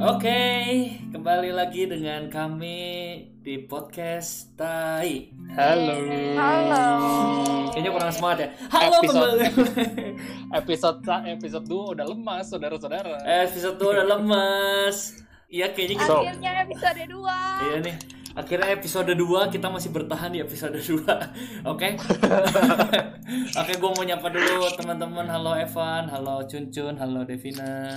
Oke, kembali lagi dengan kami di podcast Tai. Halo. Halo. Kayaknya kurang semangat ya. Halo Episode- kembali. Episode episode 2 udah lemas, saudara-saudara. Episode 2 udah lemes. Iya kayaknya kita Akhirnya episode 2. Iya nih. Akhirnya episode 2 kita masih bertahan di episode 2. Oke. Oke, gue mau nyapa dulu teman-teman. Halo Evan, halo Cuncun, halo Devina.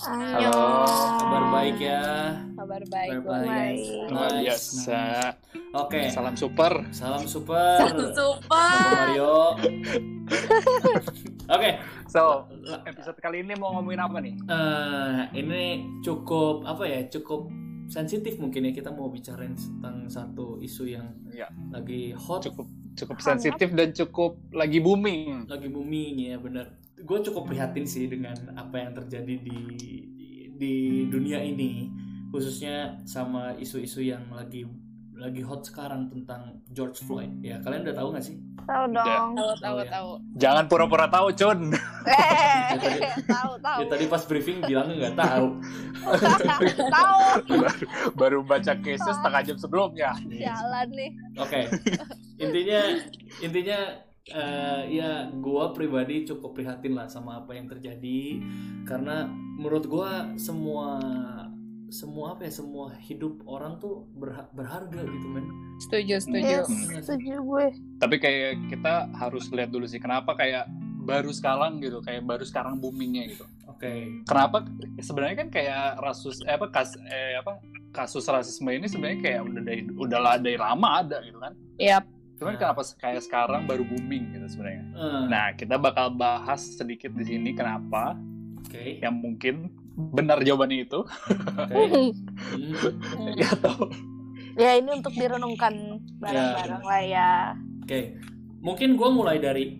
Halo. Kabar baik ya. Kabar baik. Kabar baik. Luar Nice, biasa. Oke. Salam super. Salam super. Bapak Super. Mario. Oke, So, episode kali ini mau ngomongin apa nih? eh, ini cukup apa ya? Cukup sensitif mungkin ya kita mau bicarain tentang satu isu yang Ya, lagi hot, cukup cukup sensitif dan cukup lagi booming. lagi booming ya bener. Gue cukup prihatin sih dengan apa yang terjadi di di, di dunia ini, khususnya sama isu-isu yang lagi lagi hot sekarang tentang George Floyd. Ya kalian udah tahu nggak sih? Tahu dong. Tahu Tahu tahu ya. tahu. Jangan pura-pura tahu, Cun. Eh, tahu tahu. Ya tadi pas briefing bilang nggak tahu. Tahu. Baru baca cases setengah jam sebelumnya. Jalan nih. Oke, intinya intinya eh, ya gua pribadi cukup prihatin lah sama apa yang terjadi karena menurut gua semua semua apa ya semua hidup orang tuh berha- berharga gitu men. Setuju setuju. Iya sih? Setuju gue. Tapi kayak kita harus lihat dulu sih kenapa kayak baru sekarang gitu, kayak baru sekarang boomingnya gitu. Oke, kenapa sebenarnya kan kayak rasus eh, apa kas eh, apa kasus rasisme ini sebenarnya kayak udah dari udah lah dari lama ada gitu kan Yap. cuman Nah. kenapa kayak sekarang baru booming gitu sebenarnya Eh, nah kita bakal bahas sedikit di sini kenapa oke, yang mungkin benar jawabannya itu oke. Hmm, ya tahu Ya ini untuk direnungkan bareng-bareng lah ya. Oke, mungkin gua mulai dari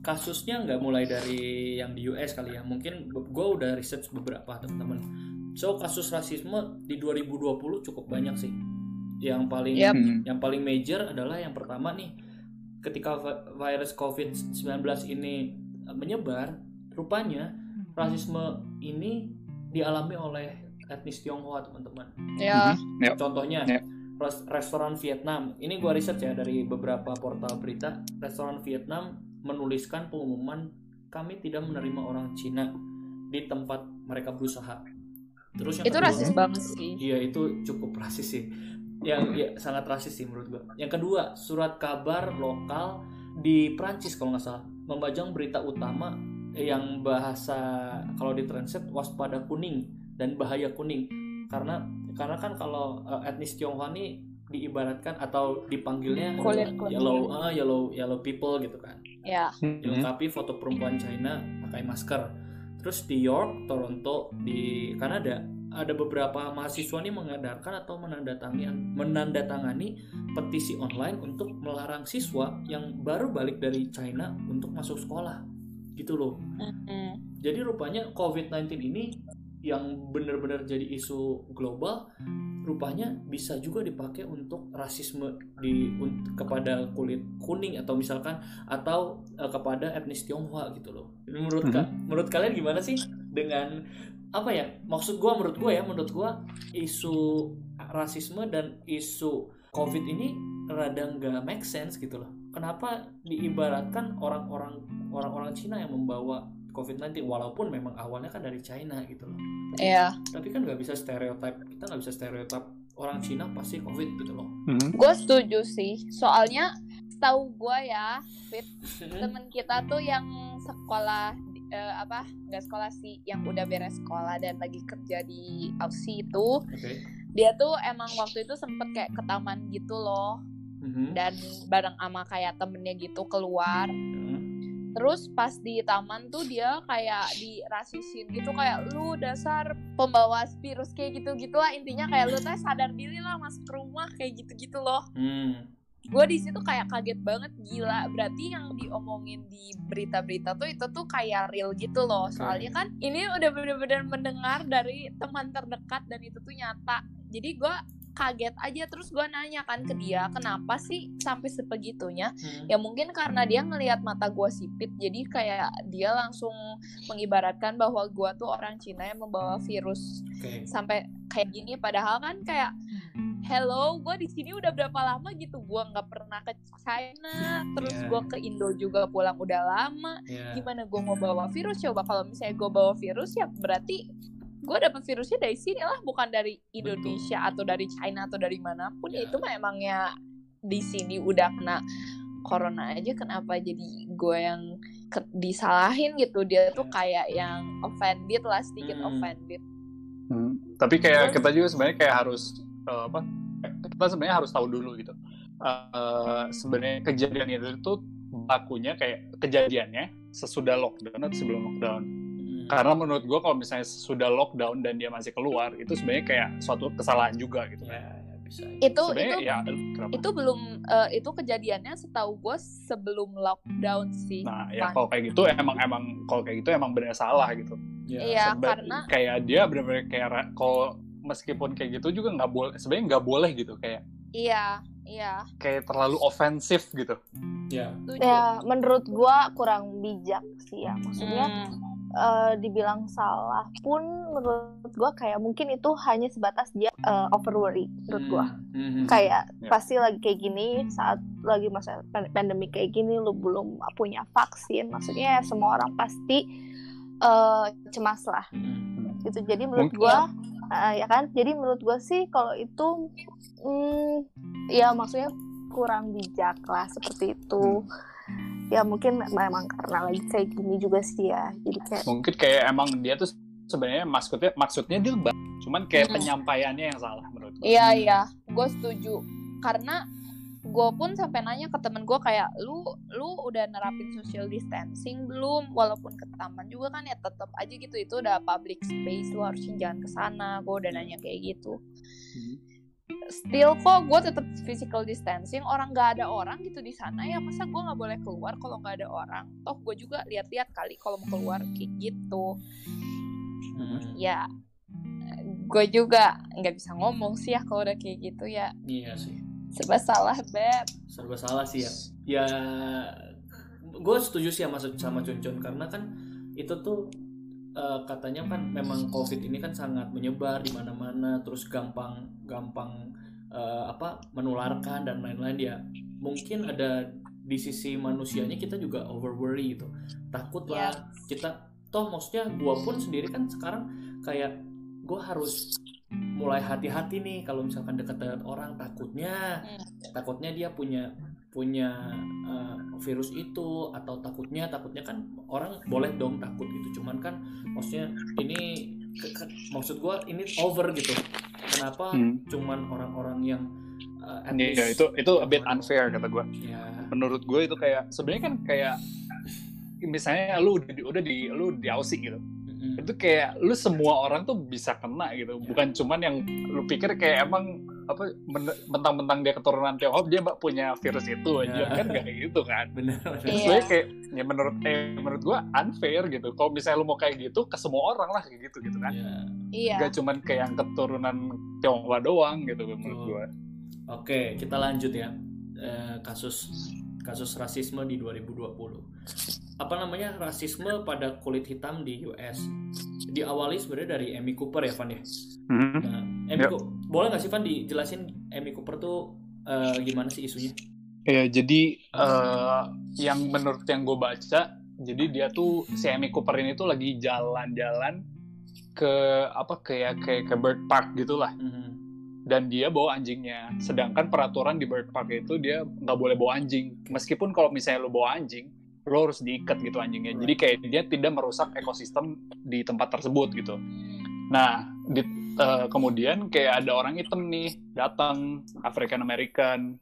kasusnya nggak mulai dari yang di US kali ya. Mungkin gua udah research beberapa teman-teman. So kasus rasisme di 2020 cukup banyak sih. Yang paling Yap. Hmm. yang paling major adalah yang pertama nih, ketika vi- virus COVID-19 ini eh, menyebar, rupanya rasisme ini dialami oleh etnis Tionghoa teman-teman. Ya. Mhm. Ya. Contohnya Ya. res- restoran Vietnam. Ini gua riset ya dari beberapa portal berita. Restoran Vietnam menuliskan pengumuman kami tidak menerima orang Cina di tempat mereka berusaha. Terus yang Itu kedua- rasis banget sih. Iya itu cukup rasis sih. Yang ya, sangat rasis sih menurut gua. Yang kedua surat kabar lokal di Prancis kalau nggak salah membajang berita utama yang bahasa kalau ditranslate waspada kuning dan bahaya kuning karena karena kan kalau uh, etnis Tionghoa ini diibaratkan atau dipanggilnya Kulit kuning. yellow ah, yellow yellow people gitu kan Ya. Mhm. dilengkapi foto perempuan China pakai masker. Terus di York, Toronto, di Kanada ada beberapa mahasiswa nih mengadarkan atau menandatangani menandatangani petisi online untuk melarang siswa yang baru balik dari China untuk masuk sekolah. Gitu loh. Jadi rupanya COVID-19 ini yang benar-benar jadi isu global rupanya bisa juga dipakai untuk rasisme di un- kepada kulit kuning atau misalkan atau eh, kepada etnis Tionghoa gitu loh. Menurut ka- menurut kalian gimana sih dengan apa ya? Maksud gua menurut gua ya, menurut gua isu rasisme dan isu COVID ini rada nggak make sense gitu loh. Kenapa diibaratkan orang-orang orang-orang Cina yang membawa COVID-19 walaupun memang awalnya kan dari China gitu loh. Ya. Tapi kan nggak bisa stereotip kita nggak bisa stereotip orang Cina pasti COVID gitu loh. Mhm. Gue setuju sih. Soalnya tahu gue ya, Fit, temen kita tuh yang sekolah eh, apa nggak sekolah sih yang udah beres sekolah dan lagi kerja di Aussie itu Oke. dia tuh emang waktu itu sempet kayak ke taman gitu loh Mhm. dan bareng sama kayak temennya gitu keluar. Hmm. terus pas di taman tuh dia kayak dirasisin gitu kayak lu dasar pembawa virus kayak gitu gitulah intinya kayak lu teh sadar diri lah masuk rumah kayak gitu gitu loh. Hmm. gue di situ kayak kaget banget gila. Berarti yang diomongin di berita-berita tuh itu tuh kayak real gitu loh. Soalnya kan ini udah bener-bener mendengar dari teman terdekat dan itu tuh nyata. Jadi gue kaget aja terus gue nanya kan ke dia kenapa sih sampai sebegitunya Hmm. ya mungkin karena dia ngelihat mata gue sipit jadi kayak dia langsung mengibaratkan bahwa gue tuh orang Cina yang membawa virus Oke. sampai kayak gini padahal kan kayak hello gue di sini udah berapa lama gitu gue nggak pernah ke China terus Yeah. gue ke Indo juga pulang udah lama Ya. gimana gue mau bawa virus coba kalau misalnya gue bawa virus ya berarti gue dapet virusnya dari sini lah bukan dari Indonesia atau dari China atau dari mana pun Ya. ya itu mah emangnya di sini udah kena corona aja kenapa jadi gue yang ke- disalahin gitu dia tuh Ya. kayak yang offended lah sedikit Hmm. offended Hmm. Tapi kayak kita juga sebenarnya kayak harus eh, apa? Kita sebenarnya harus tahu dulu gitu. Eh, sebenarnya kejadian itu tuh bakunya kayak kejadiannya sesudah lockdown atau sebelum lockdown. Hmm. Karena menurut gue kalau misalnya sudah lockdown dan dia masih keluar itu sebenarnya kayak suatu kesalahan juga gitu Ya, kan. ya bisa. itu Sebenarnya itu ya kenapa? itu belum eh, itu kejadiannya setahu gue sebelum lockdown sih Nah, ya kalau kayak gitu emang emang kalau kayak gitu emang benar salah gitu. Ya. iya Seba- karena kayak dia benar-benar kayak kalau meskipun kayak gitu juga nggak boleh sebenarnya nggak boleh gitu kayak iya iya kayak terlalu ofensif gitu. Ya. ya menurut gua kurang bijak sih ya maksudnya Hmm. Eh, dibilang salah pun menurut gua kayak mungkin itu hanya sebatas dia eh, over worry menurut gua Hmm. Hmm. kayak Ya. pasti lagi kayak gini saat lagi masa pan- pandemi kayak gini lu belum punya vaksin maksudnya ya semua orang pasti eh, cemas lah Hmm. gitu jadi menurut Mungkin- gua eh, ya kan jadi menurut gua sih kalau itu hmm, ya maksudnya kurang bijak lah seperti itu ya mungkin memang karena lagi kayak gini juga sih ya jadi kayak Mungkin kayak emang dia tuh sebenarnya maksudnya maksudnya dia baik, cuman kayak Hmm. penyampaiannya yang salah menurut gue. Iya iya, gue setuju. Karena gue pun sampai nanya ke temen gue kayak lu lu udah nerapin social distancing belum? Walaupun ke taman juga kan ya tetap aja gitu itu udah public space lu harusnya jangan ke sana. Gue udah nanya kayak gitu. Hmm. Still kok gue tetap physical distancing. Orang nggak ada orang gitu di sana ya masa gue nggak boleh keluar kalau nggak ada orang? Toh gue juga lihat-lihat kali kalau mau keluar kayak gitu. Hmm. Ya gue juga nggak bisa ngomong sih ya kalau udah kayak gitu ya Iya sih. serba salah beb serba salah sih ya ya gue setuju sih sama sama Cuncun karena kan itu tuh eh, katanya kan memang covid ini kan sangat menyebar di mana-mana terus gampang gampang eh, apa menularkan dan lain-lain ya. Mungkin ada di sisi manusianya kita juga over worry gitu. Takut lah kita toh maksudnya gue pun sendiri kan sekarang kayak gue harus mulai hati-hati nih kalau misalkan dekat dengan orang takutnya takutnya dia punya punya uh, virus itu atau takutnya takutnya kan orang boleh dong takut gitu. Cuman kan maksudnya ini ke- ke- maksud gua ini over gitu kenapa Hmm. cuman orang-orang yang uh, at Iya, least- itu itu a bit unfair kata gue. ya Menurut gue itu kayak sebenarnya kan kayak misalnya lu udah di, udah di lu di Aussie gitu. Itu kayak lu semua orang tuh bisa kena gitu. Ya. Bukan cuman yang lu pikir kayak emang apa men- mentang-mentang dia keturunan Tiongkok dia mbak punya virus itu aja Ya. kan gak kayak gitu kan. bener Terus Iya. sebenarnya kayak ya menurut eh menurut gua unfair gitu. Kalau misalnya lu mau kayak gitu ke semua orang lah kayak gitu gitu kan. ya iya Gak cuman kayak yang keturunan Tionghoa doang gitu menurut gua. Oke, kita lanjut ya. Eh, kasus kasus rasisme di 2020. Apa namanya? Rasisme pada kulit hitam di US. Diawali sebenarnya dari Amy Cooper ya, Van ya. Nah, Amy Yuk. Coo- boleh nggak sih Van dijelasin Amy Cooper tuh eh, gimana sih isunya? Ya jadi eh, yang menurut yang gue baca, jadi dia tuh si Amy Cooper ini tuh lagi jalan-jalan ke apa kayak kayak ke bird park gitulah Mhm. dan dia bawa anjingnya. Sedangkan peraturan di bird park itu dia nggak boleh bawa anjing. Meskipun kalau misalnya lo bawa anjing, lo harus diikat gitu anjingnya. Jadi kayak dia tidak merusak ekosistem di tempat tersebut gitu. Nah, di, eh, kemudian kayak ada orang hitam nih datang African American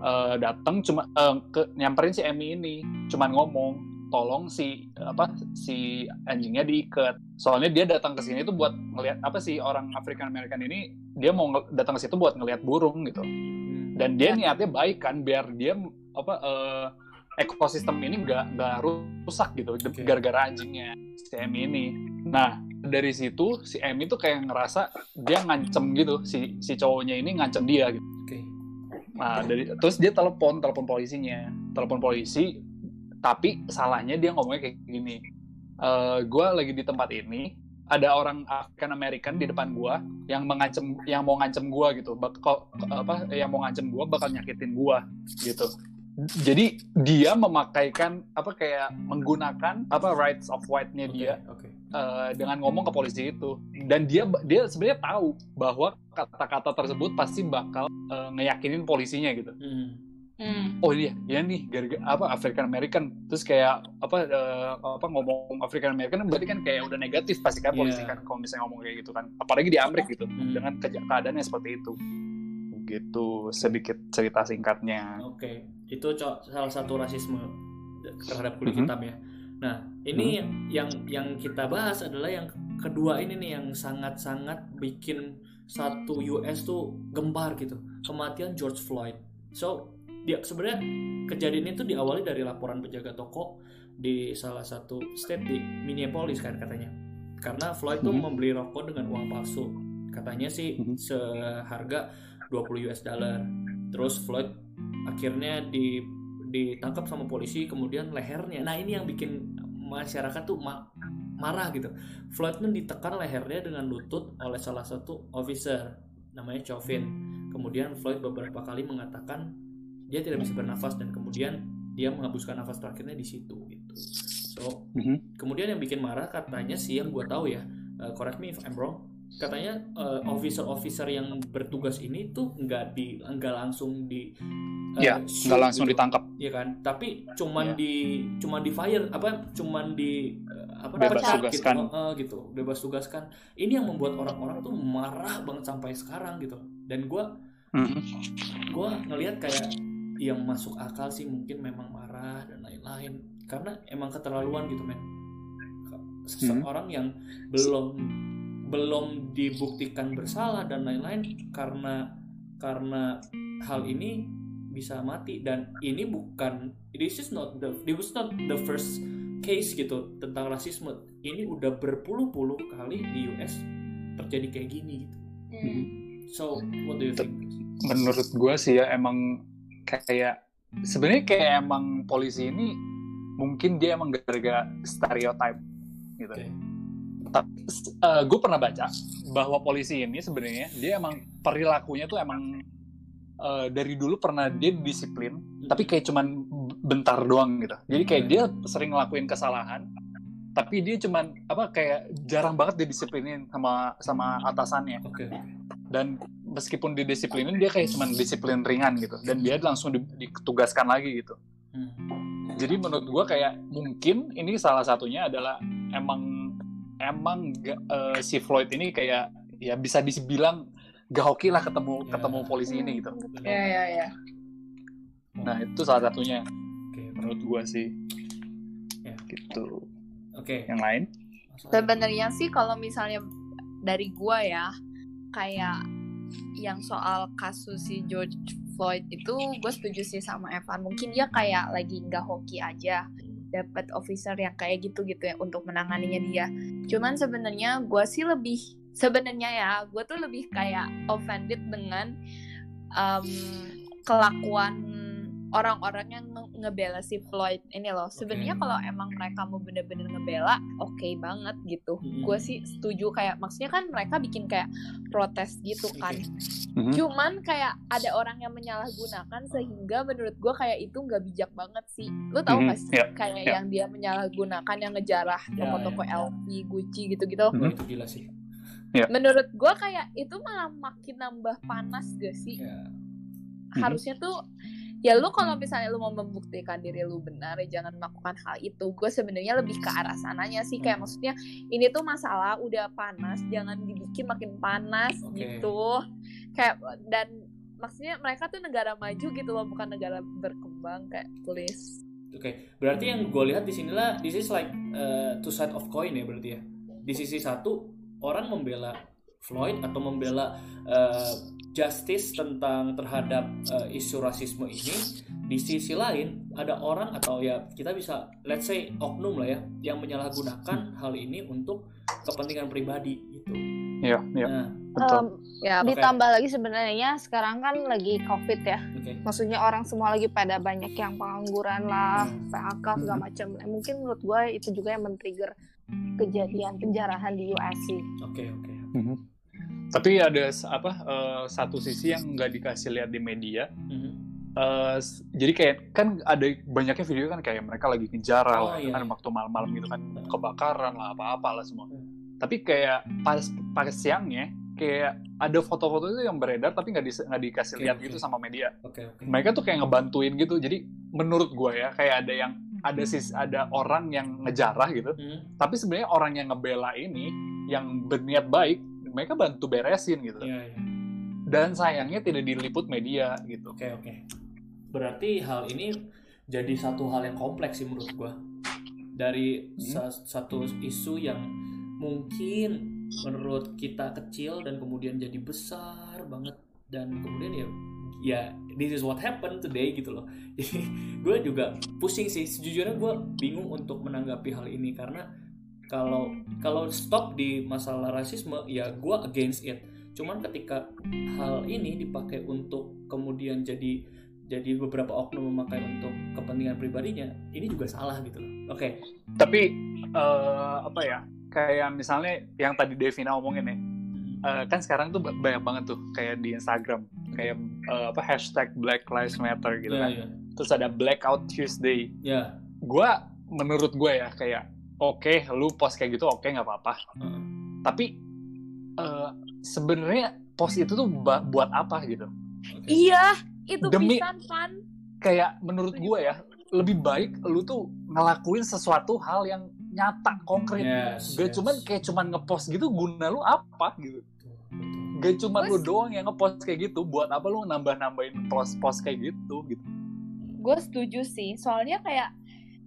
eh, datang cuma eh, ke nyamperin si Emmy ini, cuman ngomong tolong si apa si anjingnya diikat. Soalnya dia datang ke sini tuh buat ngelihat apa sih orang African American ini dia mau datang ke situ buat ngelihat burung gitu. Hmm. Dan dia niatnya baik kan biar dia apa eh, ekosistem ini nggak nggak rusak gitu gara-gara anjingnya si Emmy ini. Nah dari situ si M itu kayak ngerasa dia ngancem gitu si si cowoknya ini ngancem dia gitu. Oke. Nah, dari terus dia telepon, telepon polisinya. Telepon polisi, tapi salahnya dia ngomongnya kayak gini. Eh gue lagi di tempat ini, ada orang African American di depan gua yang mengancem yang mau ngancem gua gitu. Bakal apa yang mau ngancem gua bakal nyakitin gua gitu. Jadi dia memakaikan apa kayak menggunakan apa rights of white-nya dia Oke. eh, dengan ngomong ke polisi itu dan dia dia sebenarnya tahu bahwa kata-kata tersebut pasti bakal eh, ngeyakinin polisinya gitu Hmm. Hmm. oh iya ya nih gara apa African American terus kayak apa eh, apa ngomong African American berarti kan kayak udah negatif pasti kan polisi Iya. kan kalau misalnya ngomong kayak gitu kan apalagi di Amerika gitu Hmm. dengan keadaannya seperti itu gitu sedikit cerita singkatnya Oke, itu co- salah satu rasisme terhadap kulit Mhm. hitam ya. Nah, ini yang yang kita bahas adalah yang kedua ini nih yang sangat-sangat bikin satu US tuh gembar gitu. Kematian George Floyd. So, dia sebenarnya kejadian itu diawali dari laporan penjaga toko di salah satu state di Minneapolis kan katanya. Karena Floyd tuh Mhm. membeli rokok dengan uang palsu. Katanya sih Mhm. seharga 20 US dollar. Terus Floyd akhirnya di ditangkap sama polisi kemudian lehernya. Nah, ini yang bikin masyarakat tuh ma- marah gitu. Floyd pun ditekan lehernya dengan lutut oleh salah satu officer namanya Chauvin. Kemudian Floyd beberapa kali mengatakan dia tidak bisa bernafas dan kemudian dia menghembuskan nafas terakhirnya di situ gitu. So, Mhm. kemudian yang bikin marah katanya sih yang gue tahu ya, uh, correct me if I'm wrong, katanya uh, officer-officer yang bertugas ini tuh nggak di nggak langsung di uh, ya nggak langsung gitu. ditangkap Iya kan? Tapi cuman Iya. di cuman di fire apa cuman di uh, apa Bebas pecat tugaskan. gitu. Uh, gitu. Bebas tugaskan. Ini yang membuat orang-orang tuh marah banget sampai sekarang gitu. Dan gua Mhm. gua ngelihat kayak yang masuk akal sih mungkin memang marah dan lain-lain karena emang keterlaluan gitu men seseorang yang belum belum dibuktikan bersalah dan lain-lain karena karena hal ini bisa mati dan ini bukan this is not the this was not the first case gitu tentang rasisme ini udah berpuluh-puluh kali di US terjadi kayak gini gitu Hmm. so what do you think menurut gue sih ya emang kayak sebenarnya kayak emang polisi ini mungkin dia emang gara-gara stereotype gitu. Oke. Tapi gue pernah baca bahwa polisi ini sebenarnya dia emang perilakunya tuh emang eh, dari dulu pernah dia disiplin, tapi kayak cuman bentar doang gitu. Jadi kayak dia sering ngelakuin kesalahan, tapi dia cuman apa kayak jarang banget dia disiplinin sama sama atasannya. Oke. Dan meskipun didisiplinin dia kayak cuman disiplin ringan gitu. Dan dia langsung di- ditugaskan lagi gitu. Hmm. jadi menurut gua kayak mungkin ini salah satunya adalah emang emang eh, si Floyd ini kayak ya bisa dibilang gak hoki lah ketemu Ya. ketemu polisi ini gitu. Ya ya ya. nah itu salah satunya. Oke menurut gua sih. Ya. gitu. Oke. Yang lain? Sebenarnya sih kalau misalnya dari gua ya kayak yang soal kasus si George Floyd itu gue setuju sih sama Evan. Mungkin dia kayak lagi nggak hoki aja dapat officer yang kayak gitu gitu ya untuk menanganinya dia. Cuman sebenarnya gue sih lebih sebenarnya ya gue tuh lebih kayak offended dengan um, kelakuan orang-orang yang nge- ngebela si Floyd ini loh. Sebenarnya Oke. kalau emang mereka mau bener-bener ngebela oke banget gitu. Mm-mm. gue sih setuju kayak maksudnya kan mereka bikin kayak protes gitu kan. Mhm. cuman kayak ada orang yang menyalahgunakan sehingga menurut gue kayak itu nggak bijak banget sih. Lu tau Mhm, gak sih ya, kayak ya. yang dia menyalahgunakan yang ngejarah Ya, toko-toko ya, ya. LV Gucci gitu-gitu? Wah, Mhm. itu gila sih. Menurut gue kayak itu malah makin nambah panas gak sih? Ya. Harusnya tuh ya lu kalau misalnya lu mau membuktikan diri lu benar ya jangan melakukan hal itu gue sebenarnya lebih ke arah sananya sih kayak maksudnya ini tuh masalah udah panas jangan dibikin makin panas Oke. gitu kayak dan maksudnya mereka tuh negara maju gitu loh bukan negara berkembang kayak please Oke, berarti yang gue lihat di sinilah this is like uh, two side of coin ya berarti ya. Di sisi satu orang membela Floyd atau membela uh, justice tentang terhadap uh, isu rasisme ini. Di sisi lain ada orang atau ya kita bisa let's say oknum lah ya yang menyalahgunakan hal ini untuk kepentingan pribadi gitu. Iya, iya. Nah, Betul. Em, Ya, Oke. ditambah lagi sebenarnya sekarang kan lagi covid ya oke. maksudnya orang semua lagi pada banyak yang pengangguran lah Hmm. PHK segala macam Eh, mungkin menurut gue itu juga yang men-trigger kejadian penjarahan di US sih Oke, oke. Mhm. Tapi ada apa eh, satu sisi yang nggak dikasih lihat di media. Mhm. Eh, s- jadi kayak kan ada banyaknya video kan kayak mereka lagi ngejar Oh, lah iya. kan waktu malam-malam gitu kan kebakaran lah apa-apa lah semua. Hmm. Tapi kayak pas pas siangnya kayak ada foto-foto itu yang beredar tapi nggak di- dikasih Oke, lihat oke. gitu sama media. Oke, oke. Mereka tuh kayak ngebantuin gitu. Jadi menurut gue ya kayak ada yang ada sis ada orang yang ngejarah gitu. Mhm. Tapi sebenarnya orang yang ngebela ini yang berniat baik mereka bantu beresin gitu. Iya, iya. Dan sayangnya tidak diliput media gitu. Oke, oke. Berarti hal ini jadi satu hal yang kompleks sih menurut gua. Dari Hmm. sa- satu isu yang mungkin menurut kita kecil dan kemudian jadi besar banget dan kemudian ya ya this is what happened today gitu loh. Jadi gue juga pusing sih sejujurnya gue bingung untuk menanggapi hal ini karena kalau kalau stop di masalah rasisme ya gue against it. Cuman ketika hal ini dipakai untuk kemudian jadi jadi beberapa oknum memakai untuk kepentingan pribadinya ini juga salah gitu loh. Oke. Tapi eh, apa ya? Kayak misalnya yang tadi Devina omongin ya. eh, kan sekarang tuh ba- banyak banget tuh kayak di Instagram kayak eh, apa hashtag Black Lives Matter gitu Ya, kan. ya. Terus ada Blackout Tuesday. Ya. Gua menurut gue ya kayak oke lu post kayak gitu oke nggak apa-apa. Heeh. Tapi eh, sebenarnya post itu tuh buat apa gitu? Oke. Iya, itu Demi- pisan fun. kayak menurut gue ya lebih baik lu tuh ngelakuin sesuatu hal yang nyata konkret Yes, gak yes. cuman kayak cuman ngepost gitu guna lu apa gitu gak cuman lu doang yang ngepost kayak gitu buat apa lu nambah nambahin post post kayak gitu gitu Gue setuju sih, soalnya kayak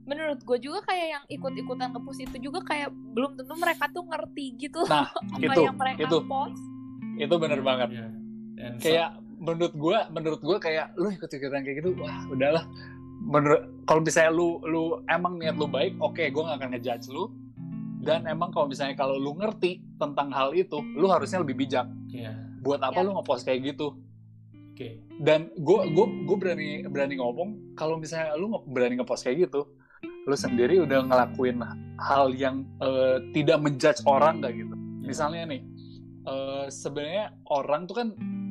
menurut gue juga kayak yang ikut-ikutan ngepost itu juga kayak belum tentu mereka tuh ngerti gitu nah apa itu yang mereka itu post. itu bener banget Ya. Dan kayak menurut gue menurut gue kayak lu ikut ikutan kayak gitu wah udahlah menurut kalau misalnya lu lu emang niat lu baik oke gue gak akan ngejudge lu dan emang kalau misalnya kalau lu ngerti tentang hal itu lu harusnya lebih bijak ya. buat apa Ya. lu ngepost kayak gitu Oke. dan gue gue gue berani berani ngomong kalau misalnya lu berani ngepost kayak gitu lu sendiri udah ngelakuin hal yang eh, tidak menjudge orang gak gitu? Misalnya nih eh, sebenarnya orang tuh kan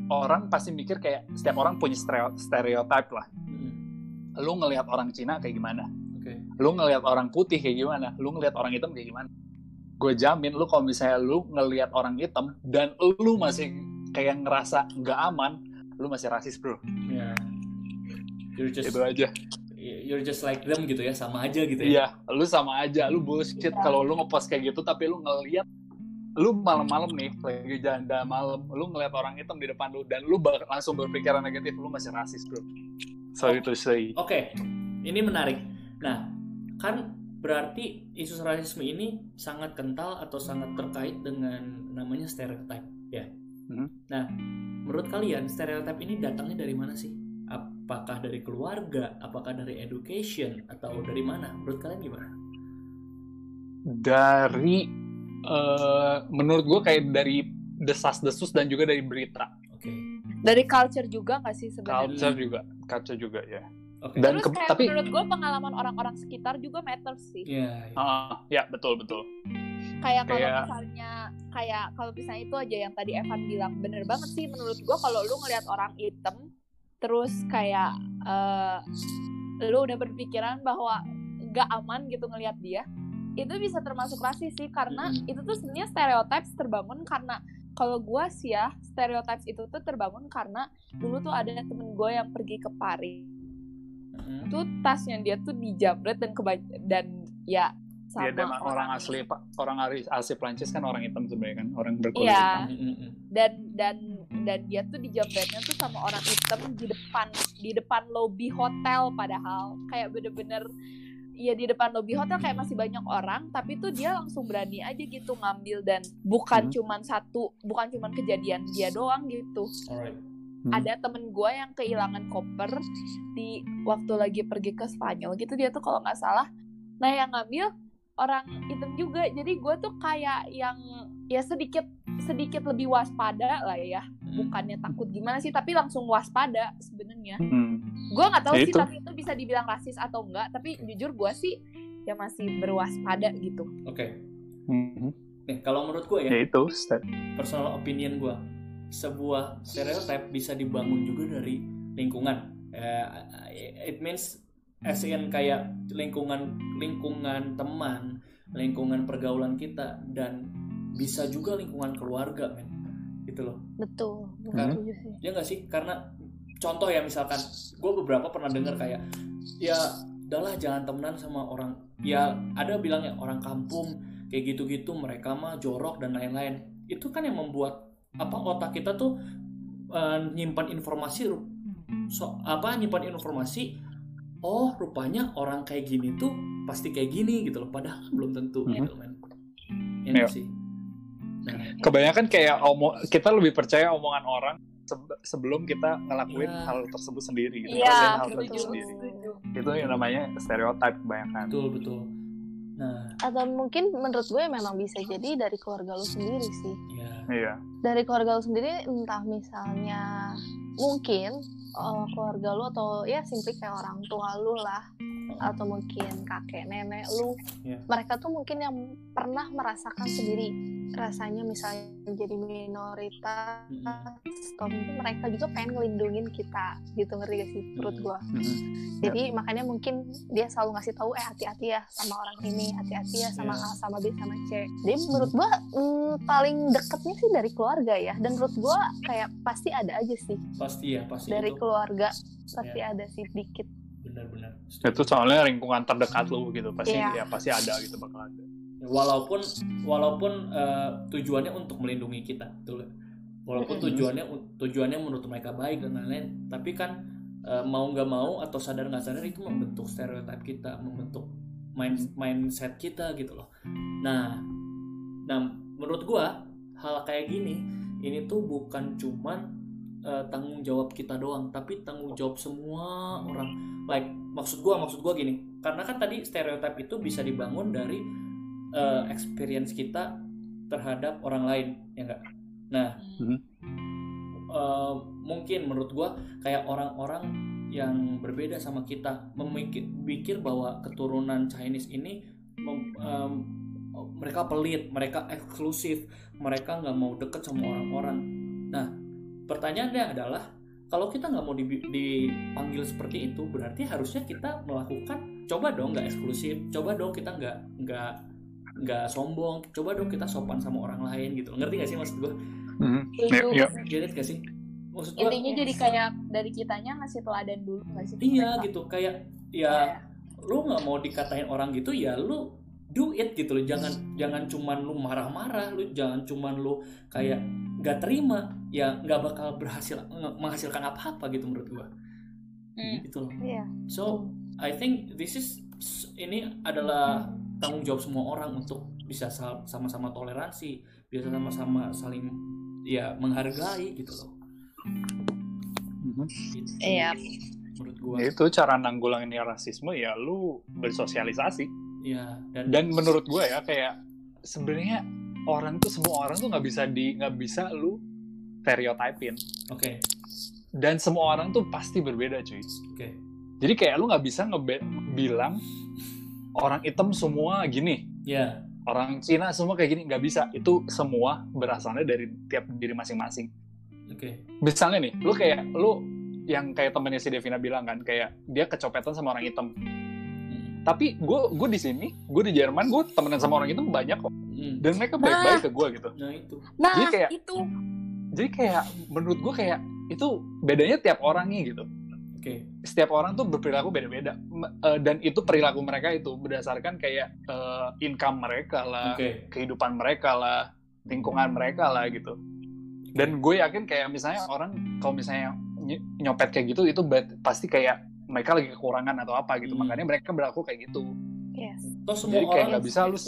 orang pasti mikir kayak setiap orang punya stereo- stereotype lah. Mm, lu ngelihat orang Cina kayak gimana? Oke. lu ngelihat orang putih kayak gimana? Lu ngelihat orang hitam kayak gimana? Gue jamin lu kalau misalnya lu ngelihat orang hitam dan lu masih kayak ngerasa nggak aman lu masih rasis bro. Ya. You're just itu aja you're just like them gitu ya, sama aja gitu ya. iya lu sama aja lu bullshit kalau lu ngepost kayak gitu tapi lu ngelihat lu malam-malam nih lagi jalan malam lu ngelihat orang hitam di depan lu dan lu bak- langsung berpikiran negatif lu masih rasis bro sorry to say Oke, ini menarik. Nah, kan berarti isu rasisme ini sangat kental atau sangat terkait dengan namanya stereotip, ya. Mhm. Nah, menurut kalian stereotip ini datangnya dari mana sih? Apakah dari keluarga, apakah dari education, atau dari mana? Menurut kalian gimana? dari eh, menurut gue kayak dari desas-desus dan juga dari berita Oke, Dari culture juga gak sih sebenarnya? culture juga culture juga ya oke. Dan Terus kayak tapi- menurut gue pengalaman orang-orang sekitar juga matters sih. Ya, ya. Ah, ya betul betul kayak kalau Kayak- misalnya kayak kalau misalnya itu aja yang tadi Evan bilang bener banget sih menurut gua kalau lu ngelihat orang hitam terus kayak eh, lu udah berpikiran bahwa gak aman gitu ngelihat dia itu bisa termasuk rasis sih karena Mm-mm. itu tuh sebenarnya stereotypes terbangun karena kalau gua sih ya stereotypes itu tuh terbangun karena dulu tuh ada temen gue yang pergi ke Paris Mhm. tuh tasnya dia tuh dijamret dan keba dan ya dia sama memang orang asli pak orang asli Prancis kan orang hitam sebenarnya kan orang berkulit Iya. hitam. Mhm, mhm. Dan dan dan dia tuh dijamretnya tuh sama orang hitam di depan di depan lobby hotel padahal kayak bener-bener ya di depan lobby hotel kayak masih banyak orang tapi tuh dia langsung berani aja gitu ngambil dan bukan Hmm. cuman satu bukan cuman kejadian dia doang gitu Alright. Hmm. ada temen gue yang kehilangan koper di waktu lagi pergi ke Spanyol gitu dia tuh kalau nggak salah nah yang ngambil orang hitam juga jadi gue tuh kayak yang ya sedikit sedikit lebih waspada lah ya Hmm. bukannya takut gimana sih tapi langsung waspada sebenarnya Hmm. gue nggak tahu Ya sih itu. tapi itu bisa dibilang rasis atau enggak tapi jujur gue sih ya masih berwaspada gitu Oke. Hmm. Nih, kalau menurut gue ya, Ya itu. step. personal opinion gue, sebuah stereotip bisa dibangun juga dari lingkungan. Eh, it means as in kayak lingkungan lingkungan teman, lingkungan pergaulan kita dan bisa juga lingkungan keluarga, men. Gitu loh. betul Kan? sih Ya nggak sih? Karena contoh ya misalkan, gue beberapa pernah dengar kayak, ya udahlah jangan temenan sama orang. Ya ada bilangnya orang kampung kayak gitu-gitu mereka mah jorok dan lain-lain. Itu kan yang membuat apa otak kita tuh eh, nyimpan informasi so apa nyimpan informasi oh rupanya orang kayak gini tuh pasti kayak gini gitu loh padahal kan belum tentu Mhm. gitu men ya Iya. sih Kebanyakan kayak omong kita lebih percaya omongan orang sebe- sebelum kita ngelakuin Iya. hal tersebut sendiri. gitu. Iya, Ngelakuin hal tersebut sendiri. Itu yang namanya stereotip kebanyakan. betul betul nah atau mungkin menurut gue memang bisa jadi dari keluarga lu sendiri sih ya Iya. dari keluarga lu sendiri entah misalnya mungkin eh, keluarga lu atau ya simply kayak orang tua lu lah atau mungkin kakek nenek lu Iya. mereka tuh mungkin yang pernah merasakan sendiri rasanya misalnya jadi minoritas Mm-mm. atau mungkin mereka juga pengen ngelindungin kita gitu ngerti gak sih menurut Mm. gua Mhm. jadi makanya mungkin dia selalu ngasih tahu eh hati-hati ya sama orang ini hati-hati ya sama Iya. A sama B sama C jadi menurut gua mm, paling deketnya sih dari keluarga ya dan menurut gua kayak pasti ada aja sih pasti ya pasti dari itu keluarga pasti Iya. ada sih dikit benar-benar Itu soalnya lingkungan terdekat lu gitu. Pasti Iya. ya pasti ada gitu bakal ada. Walaupun walaupun eh, tujuannya untuk melindungi kita betul walaupun tujuannya tujuannya menurut mereka baik dan lain-lain tapi kan eh, mau nggak mau atau sadar nggak sadar itu membentuk stereotip kita membentuk mind- mindset kita gitu loh. Nah nah menurut gua hal kayak gini ini tuh bukan cuman eh, tanggung jawab kita doang tapi tanggung jawab semua orang. Like maksud gua maksud gua gini karena kan tadi stereotip itu bisa dibangun dari eh, experience kita terhadap orang lain ya enggak nah Mhm. eh, mungkin menurut gua kayak orang-orang yang berbeda sama kita memikir pikir bahwa keturunan Chinese ini mem- em, mereka pelit mereka eksklusif mereka nggak mau deket sama orang-orang nah pertanyaannya adalah kalau kita nggak mau di- dipanggil seperti itu berarti harusnya kita melakukan coba dong nggak eksklusif coba dong kita nggak nggak nggak sombong coba dong kita sopan sama orang lain gitu ngerti gak sih maksud gue Mhm. Setuju. Iya. get it gak sih maksud gue intinya jadi kayak dari kitanya ngasih teladan dulu nggak sih iya Mereka. gitu kayak Iya. ya lu nggak mau dikatain orang gitu ya lu do it gitu loh jangan jangan cuman lu marah-marah lu jangan cuman lu kayak nggak terima ya nggak bakal berhasil menghasilkan apa-apa gitu menurut gua Hmm. gitu loh iya so I think this is ini adalah tanggung jawab semua orang untuk bisa sama-sama toleransi bisa sama-sama saling ya menghargai gitu loh Mhm. Gitu. Iya. menurut gua Ya itu cara nanggulangin rasisme ya lu bersosialisasi. ya dan Dan menurut gue ya kayak sebenarnya orang tuh semua orang tuh nggak bisa di nggak bisa lu stereotipin. oke Dan semua orang tuh pasti berbeda cuy. oke Jadi kayak lu nggak bisa ngebilang orang hitam semua gini, ya orang Cina semua kayak gini nggak bisa. Itu semua berasalnya dari tiap diri masing-masing. oke Misalnya nih, lu kayak lu yang kayak temennya si Devina bilang kan, kayak dia kecopetan sama orang hitam. Hmm. Tapi gue gue di sini, gue di Jerman, gue temenan sama orang hitam banyak kok. Hmm. Dan mereka baik-baik ke gue gitu. nah itu nah Jadi kayak- itu Jadi kayak menurut gue kayak itu bedanya tiap orangnya gitu. Oke Setiap orang tuh berperilaku beda-beda. Eh, Dan itu perilaku mereka itu berdasarkan kayak eh, income mereka lah, oke kehidupan mereka lah, lingkungan mereka lah gitu. Dan gue yakin kayak misalnya orang kalau misalnya ny- nyopet kayak gitu itu pasti kayak mereka lagi kekurangan atau apa gitu. Hmm. Makanya mereka berlaku kayak gitu. yes toh semua Jadi kayak orang nggak bisa lu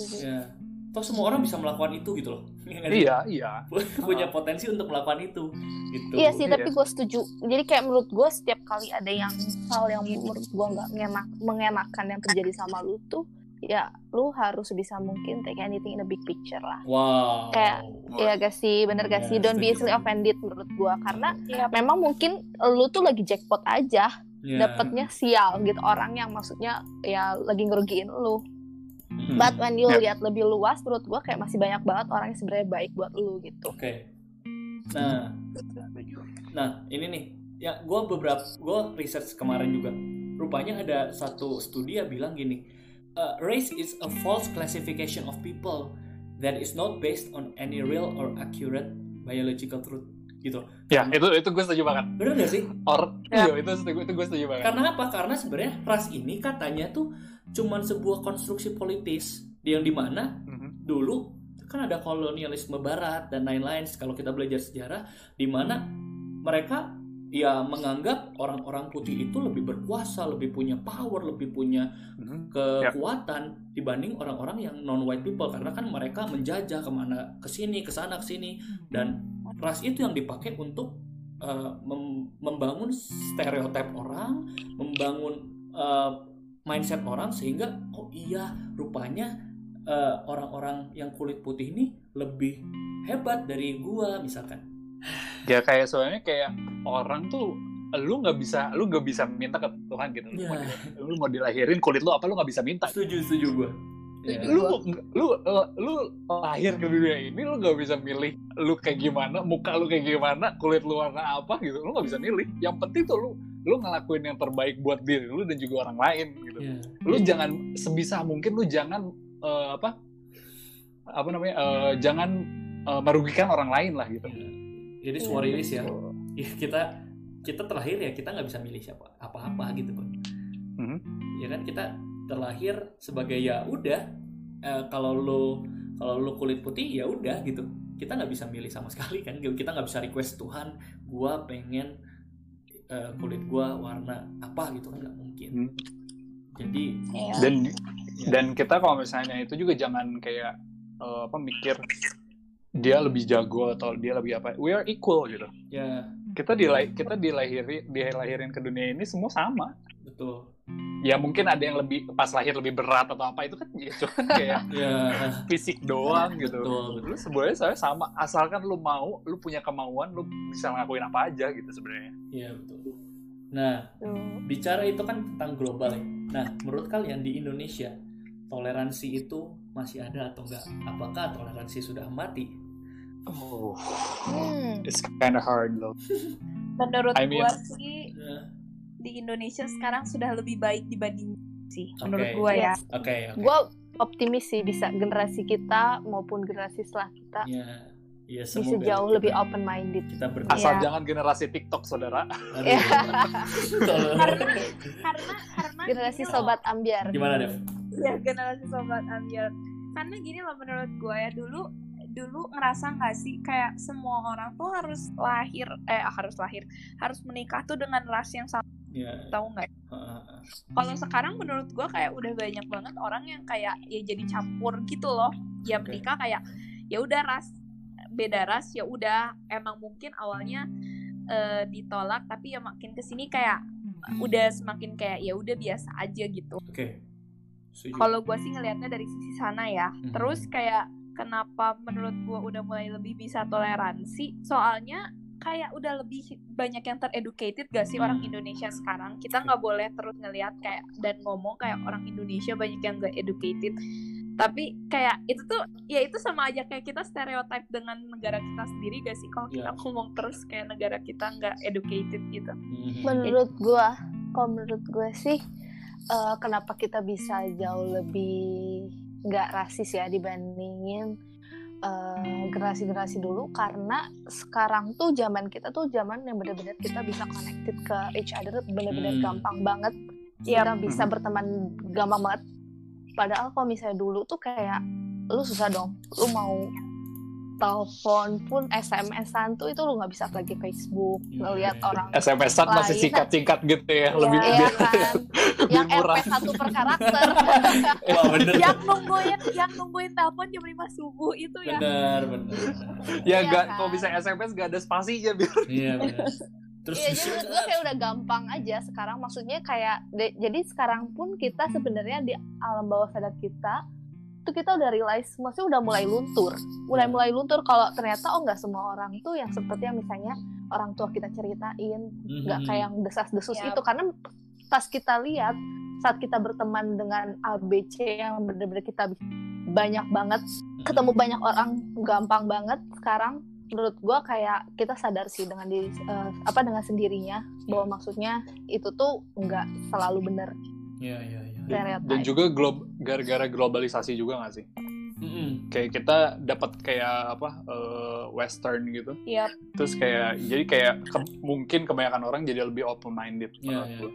toh semua orang bisa melakukan itu gitu loh Iya? Iya, iya. punya potensi untuk melakukan itu gitu Iya sih, Iya. tapi gue setuju. Jadi kayak menurut gue setiap kali ada yang hal yang menurut gue nggak ngenak, mengenakan yang terjadi sama lu tuh, ya lu harus bisa mungkin take anything in a big picture lah Wow. Kayak, Iya gak sih, bener gak Iya, sih? Don't be easily offended menurut gua karena Iya. memang mungkin lu tuh lagi jackpot aja, Ya. dapetnya sial gitu orang yang maksudnya ya lagi ngerugiin lu. Hmm. But when you Ya. lihat lebih luas, menurut gua kayak masih banyak banget orang yang sebenarnya baik buat lu gitu. Oke. Nah, nah ini nih, ya gue beberapa gue research kemarin juga. Rupanya ada satu studi yang bilang gini, "Uh, race is a false classification of people that is not based on any real or accurate biological truth. Gitu. Ya, itu itu gue setuju banget. Bener gak sih? Or, Ya. iya, itu setuju, itu gue setuju banget. Karena apa? Karena sebenarnya ras ini katanya tuh cuman sebuah konstruksi politis yang di mana Mhm. dulu kan ada kolonialisme barat dan lain-lain kalau kita belajar sejarah di mana mereka ya menganggap orang-orang putih itu lebih berkuasa, lebih punya power, lebih punya Mhm. kekuatan dibanding orang-orang yang non white people karena kan mereka menjajah ke mana ke sini, ke sana, ke sini dan ras itu yang dipakai untuk uh, mem- membangun stereotip orang, membangun uh, mindset orang sehingga oh iya rupanya uh, orang-orang yang kulit putih ini lebih hebat dari gua misalkan. Ya kayak soalnya kayak orang tuh lu nggak bisa lu nggak bisa minta ke Tuhan gitu lu, Ya. mau, di- lu mau dilahirin kulit lu apa lu nggak bisa minta Setuju, setuju gua. Ya. lu lu lu lahir ke dunia ini lu nggak bisa milih lu kayak gimana muka lu kayak gimana kulit lu warna apa gitu lu nggak bisa milih yang penting tuh lu lu ngelakuin yang terbaik buat diri lu dan juga orang lain gitu Ya. lu jangan sebisa mungkin lu jangan eh, apa apa namanya eh, jangan eh, merugikan orang lain lah gitu Jadi what it is ya. Ya, kita kita terlahir ya kita nggak bisa milih siapa apa-apa gitu kan. Mhm. Ya kan kita terlahir sebagai ya udah eh, kalau lu kalau lu kulit putih ya udah gitu. Kita nggak bisa milih sama sekali kan. Kita nggak bisa request Tuhan, gua pengen eh, kulit gua warna apa gitu kan nggak mungkin. Hmm. Jadi Iya. dan ya, dan kita kalau misalnya itu juga jangan kayak eh, apa mikir dia lebih jago atau dia lebih apa we are equal gitu ya kita dilai kita dilahiri dilahirin ke dunia ini semua sama betul. Ya mungkin ada yang lebih pas lahir lebih berat atau apa itu kan ya cuman kayak Ya fisik doang gitu betul. betul. lu sebenarnya saya sama asalkan lu mau lu punya kemauan lu bisa ngelakuin apa aja gitu sebenarnya Iya betul. Nah Tuh. bicara itu kan tentang global ya. Nah, menurut kalian di Indonesia toleransi itu masih ada atau enggak? Apakah toleransi sudah mati? oh Hmm, it's kind of hard loh menurut I mean- gua sih Eh, di Indonesia sekarang sudah lebih baik dibanding sih menurut Oke. gua ya. Oke, oke. Gue optimis sih bisa generasi kita maupun generasi setelah kita Ya, ya bisa jauh kita- lebih open minded. Kita ber asal Iya. jangan generasi TikTok saudara Aduh. Iya. Toleran- Karena karena Generasi loh. sobat ambiar. Gimana, Dev? ya generasi sobat ambil karena gini loh menurut gue ya dulu dulu ngerasa nggak sih kayak semua orang tuh harus lahir eh harus lahir harus menikah tuh dengan ras yang sama Ya. tahu nggak heeh. kalau sekarang menurut gue kayak udah banyak banget orang yang kayak ya jadi campur gitu loh ya Oke. menikah kayak ya udah ras beda ras ya udah emang mungkin awalnya eh, ditolak tapi ya makin ke sini kayak udah semakin kayak ya udah biasa aja gitu Oke. Setuju. kalau gue sih ngelihatnya dari sisi sana ya Mhm. terus kayak kenapa menurut gue udah mulai lebih bisa toleransi soalnya kayak udah lebih banyak yang tereducated gak sih orang Hmm. Indonesia sekarang kita nggak boleh terus ngelihat kayak dan ngomong kayak orang Indonesia banyak yang gak educated tapi kayak itu tuh ya itu sama aja kayak kita stereotype dengan negara kita sendiri gak sih kalau kita Ya. ngomong terus kayak negara kita nggak educated gitu Mhm. Menurut gua, kalau menurut gue sih eh, kenapa kita bisa jauh lebih nggak rasis ya dibandingin eh, generasi-generasi dulu karena sekarang tuh zaman kita tuh zaman yang benar-benar kita bisa connected ke each other benar-benar Hmm. gampang banget Yap. kita bisa berteman gampang banget padahal kalau misalnya dulu tuh kayak lu susah dong lu mau telepon pun SMS-an tuh itu lu nggak bisa lagi Facebook Iya. ngelihat orang SMS-an masih singkat-singkat gitu ya Iya, lebih iya kan yang murah. RP satu per karakter Wah, bener. yang nungguin yang nungguin telepon jam 5 subuh itu ya Bener, bener. ya Iya nggak kan? kalau bisa SMS gak ada spasinya biar Iya, bener. terus Iya, jadi menurut gue kayak udah gampang aja sekarang. Maksudnya kayak, de- jadi sekarang pun kita sebenarnya di alam bawah sadar kita, itu kita udah realize, maksudnya udah mulai luntur. Mulai Iya. mulai luntur kalau ternyata oh nggak semua orang tuh yang seperti yang misalnya orang tua kita ceritain, Mhm. nggak kayak yang desas-desus Yap. itu. Karena pas kita lihat, saat kita berteman dengan ABC yang bener-bener kita banyak banget, ketemu banyak orang gampang banget sekarang menurut gua kayak kita sadar sih dengan diri eh, apa dengan sendirinya bahwa maksudnya itu tuh nggak selalu benar Iya iya iya. dan, stereotype. dan juga glob gara-gara globalisasi juga nggak sih Mm-mm. kayak kita dapat kayak apa eh, western gitu Iya. terus kayak jadi kayak ke- mungkin kebanyakan orang jadi lebih open minded Iya, iya.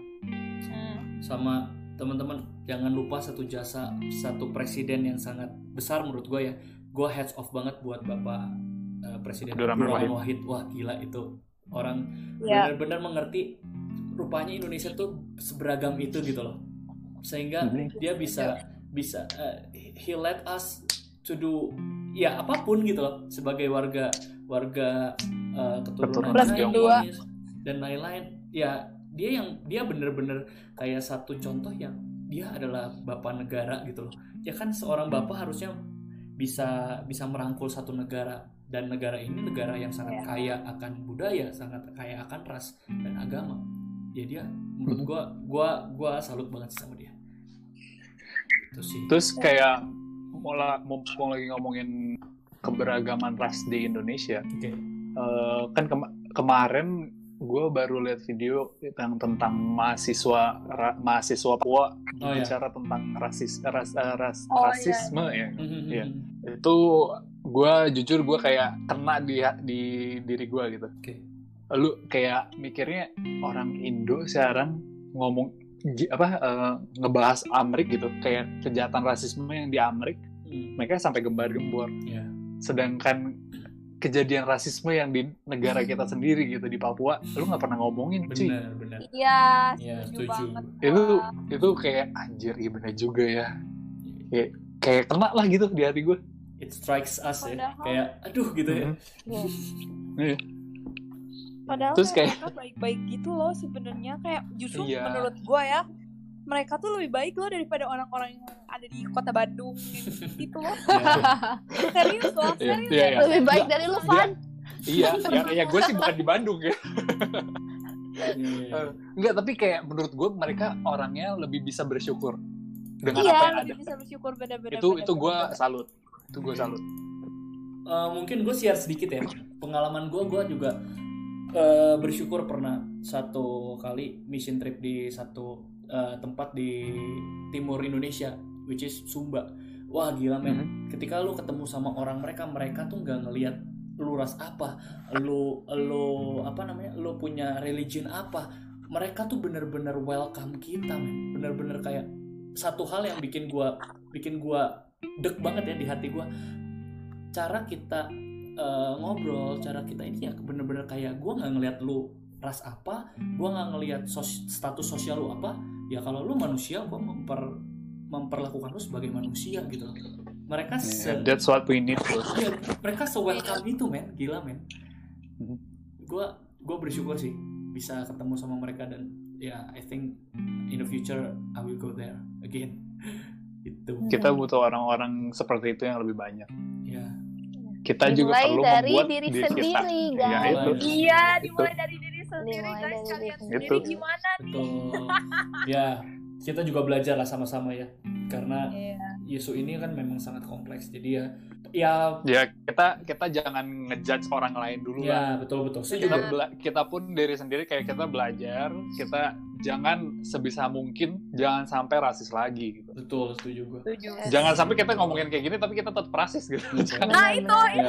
Hmm. sama teman-teman jangan lupa satu jasa satu presiden yang sangat besar menurut gue ya gue heads off banget buat bapak eh, presiden Abdurrahman Wahid. Wahid wah gila itu orang Iya. benar-benar mengerti rupanya Indonesia tuh seberagam itu gitu loh sehingga Mhm. dia bisa bisa eh, he let us to do ya apa pun gitu loh sebagai warga warga eh, keturunan Chinese dan lain-lain. Ya dia yang dia bener-bener kayak satu contoh yang dia adalah bapak negara gitu loh. Ya kan seorang bapak harusnya bisa bisa merangkul satu negara. Dan negara ini negara yang sangat Ya. kaya akan budaya sangat kaya akan ras dan agama. Ya dia menurut gua gua gua salut banget sama dia itu sih terus kayak mumpung lagi ngomongin keberagaman ras di Indonesia oke eh, kan kema- kemarin gue baru lihat video yang tentang mahasiswa ra- mahasiswa Papua Oh, iya. bicara tentang rasis ras, eh, ras- Oh, iya. rasisme ya Mhm. Iya. itu gue jujur gue kayak kena di di diri gue gitu Oke. lu kayak mikirnya orang Indo sekarang ngomong apa eh, ngebahas Amrik gitu kayak kejahatan rasisme yang di Amrik Hmm. mereka sampai gembar-gembor. Iya. sedangkan kejadian rasisme yang di negara kita sendiri gitu di Papua lu nggak pernah ngomongin cuy. Benar benar. Iya, Iya, setuju banget. itu itu kayak anjir iya bener juga ya. Kayak kayak kena lah gitu di hati gue it strikes us ya kayak aduh gitu ya. Iya. Padahal Terus kayak mereka baik-baik gitu loh sebenarnya kayak justru Iya. menurut gua ya mereka tuh lebih baik loh daripada orang-orang yang ada di kota Bandung gitu loh. Ya. Serius loh, Iya, serius. iya, ya. iya. lebih baik dari lu Van iya ya, ya gue sih bukan di Bandung ya Iya. Enggak, tapi kayak menurut gue mereka orangnya lebih bisa bersyukur dengan Iya, apa yang ada. lebih bisa bersyukur bener-bener. Itu itu gue salut. Itu gue salut. Eh, mungkin gue share sedikit ya pengalaman gue gue juga eh, bersyukur pernah satu kali mission trip di satu eh, tempat di timur Indonesia which is Sumba. Wah gila men. Ketika lu ketemu sama orang mereka mereka tuh nggak ngelihat lu ras apa lu lu apa namanya lu punya religion apa. Mereka tuh bener-bener welcome kita men. Bener-bener kayak satu hal yang bikin gua bikin gua deg banget ya di hati gua. Cara kita eh, ngobrol cara kita ini ya bener-bener kayak gua nggak ngelihat lu ras apa gua nggak ngelihat sos- status sosial lu apa ya kalau lu manusia gua memper memperlakukan lu sebagai manusia gitu. Loh mereka se Yeah, that's what we need. bro. Iya, mereka se welcome itu men. Gila men. Gue gue bersyukur sih bisa ketemu sama mereka dan ya I think in the future I will go there again. Itu Kita butuh orang-orang seperti itu yang lebih banyak. ya Kita juga dimulai perlu dari membuat diri diri kita. sendiri Ya, guys itu. Iya, dimulai dari diri sendiri Dimulai guys. dari Kalian diri sendiri sendiri. gimana nih? betul ya kita juga belajar lah sama-sama ya karena Iya. isu ini kan memang sangat kompleks jadi ya ya Ya kita kita jangan ngejudge orang lain dulu lah. ya betul betul saya Kita juga bela- kita pun diri sendiri kayak kita belajar. Kita jangan sebisa mungkin jangan sampai rasis lagi gitu. betul setuju gue Setuju. Jangan sampai kita ngomongin kayak gini tapi kita tetap rasis gitu. Jangan Nah, itu ya,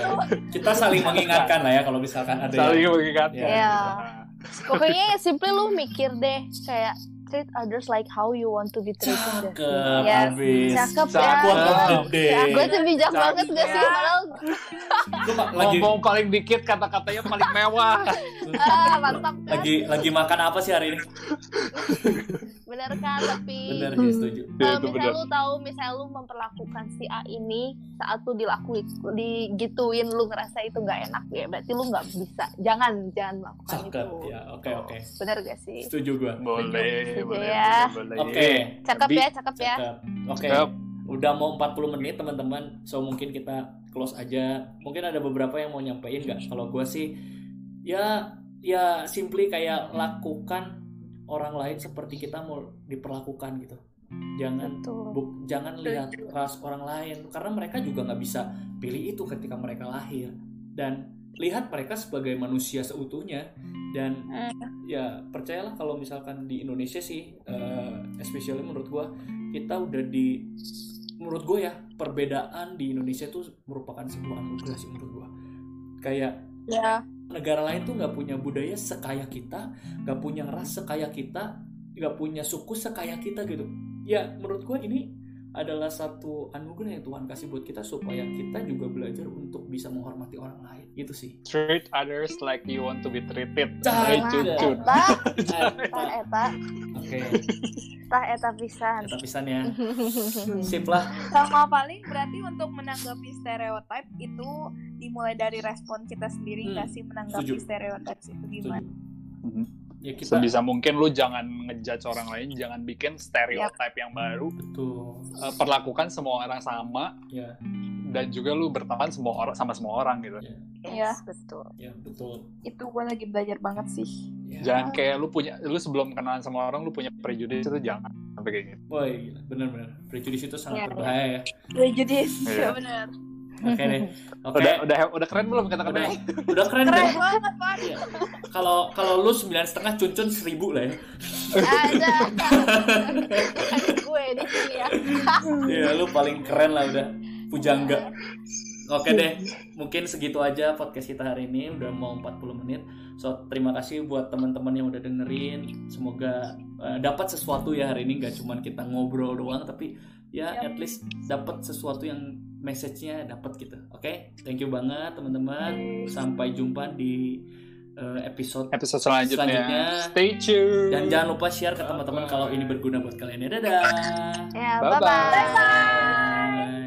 kita saling mengingatkan lah ya kalau misalkan ada saling yang mengingatkan. Ya. Iya. Nah, pokoknya simply lu mikir deh kayak treat others like how you want to be treated cakep Yes. habis Cakep ya. Cakep. Ya, gue tuh bijak Cakep. banget gak sih? Ya. Padahal lagi Ngomong paling dikit kata-katanya paling mewah. ah, mantap kan? lagi lagi makan apa sih hari ini bener kan tapi bener sih setuju Ya, kalau itu misalnya lu tahu misalnya lu memperlakukan si A ini saat lu dilakuin digituin lu ngerasa itu nggak enak ya berarti lu nggak bisa jangan jangan melakukan cakep itu ya oke oke bener gak sih setuju gua Boleh, Setuju boleh, ya. boleh, oke. Boleh. cakep Bi- ya cakep ya. oke. Cakep. udah mau 40 menit teman-teman. So mungkin kita close aja. Mungkin ada beberapa yang mau nyampein nggak? Kalau gue sih ya ya simply kayak lakukan orang lain seperti kita mau diperlakukan gitu. Jangan bu- jangan lihat ras orang lain. Karena mereka juga nggak bisa pilih itu ketika mereka lahir. Dan lihat mereka sebagai manusia seutuhnya. Dan Hmm. ya percayalah kalau misalkan di Indonesia sih eh, especially menurut gua kita udah di menurut gue ya perbedaan di Indonesia tuh merupakan sebuah anugerah sih menurut gua. Kayak ya. negara lain tuh nggak punya budaya sekaya kita nggak punya ras sekaya kita nggak punya suku sekaya kita gitu. Ya menurut gua ini adalah satu anugerah yang Tuhan kasih buat kita supaya kita juga belajar untuk bisa menghormati orang lain. Gitu sih. Treat others like you want to be treated. Cah, cut. eta eta eta oke. Eta eta pisan. Kita pisan ya. Sip lah. Sama paling berarti untuk menanggapi stereotip itu dimulai dari respon kita sendiri Hmm, nggak sih menanggapi setuju. stereotip itu Setuju. gimana Mhm. Ya kita Sebisa mungkin lu jangan ngejudge orang lain, jangan bikin stereotype yang baru. betul Eh, perlakukan semua orang sama ya dan juga lu berteman semua orang sama semua orang gitu. Iya. Yes, betul ya betul itu gue lagi belajar banget sih ya. Jangan kayak lu punya lu sebelum kenalan sama orang lu punya prejudice itu jangan sampai kayak gitu. Woi, gila. bener-bener prejudice itu sangat Iya, berbahaya ya. prejudis Iya. ya benar Oke deh, oke. Udah udah udah keren belum Udah, kata-kata? udah keren keren deh. banget Pan Iya. Kalau kalau lu sembilan setengah cuncun seribu lah ya. ada gue di sini ya Iya, lu paling keren lah udah. Pujangga. Oke deh, mungkin segitu aja podcast kita hari ini udah mau 40 menit. So, terima kasih buat teman-teman yang udah dengerin. Semoga eh, dapat sesuatu ya hari ini nggak cuman kita ngobrol doang tapi ya Yap. at least dapat sesuatu yang message-nya dapat gitu. Oke, thank you banget teman-teman. Sampai jumpa di eh, episode Episode selanjutnya. Selanjutnya. Stay tune. dan jangan lupa share ke teman-teman kalau ini berguna buat kalian. Ya, dadah. ya Bye-bye. bye bye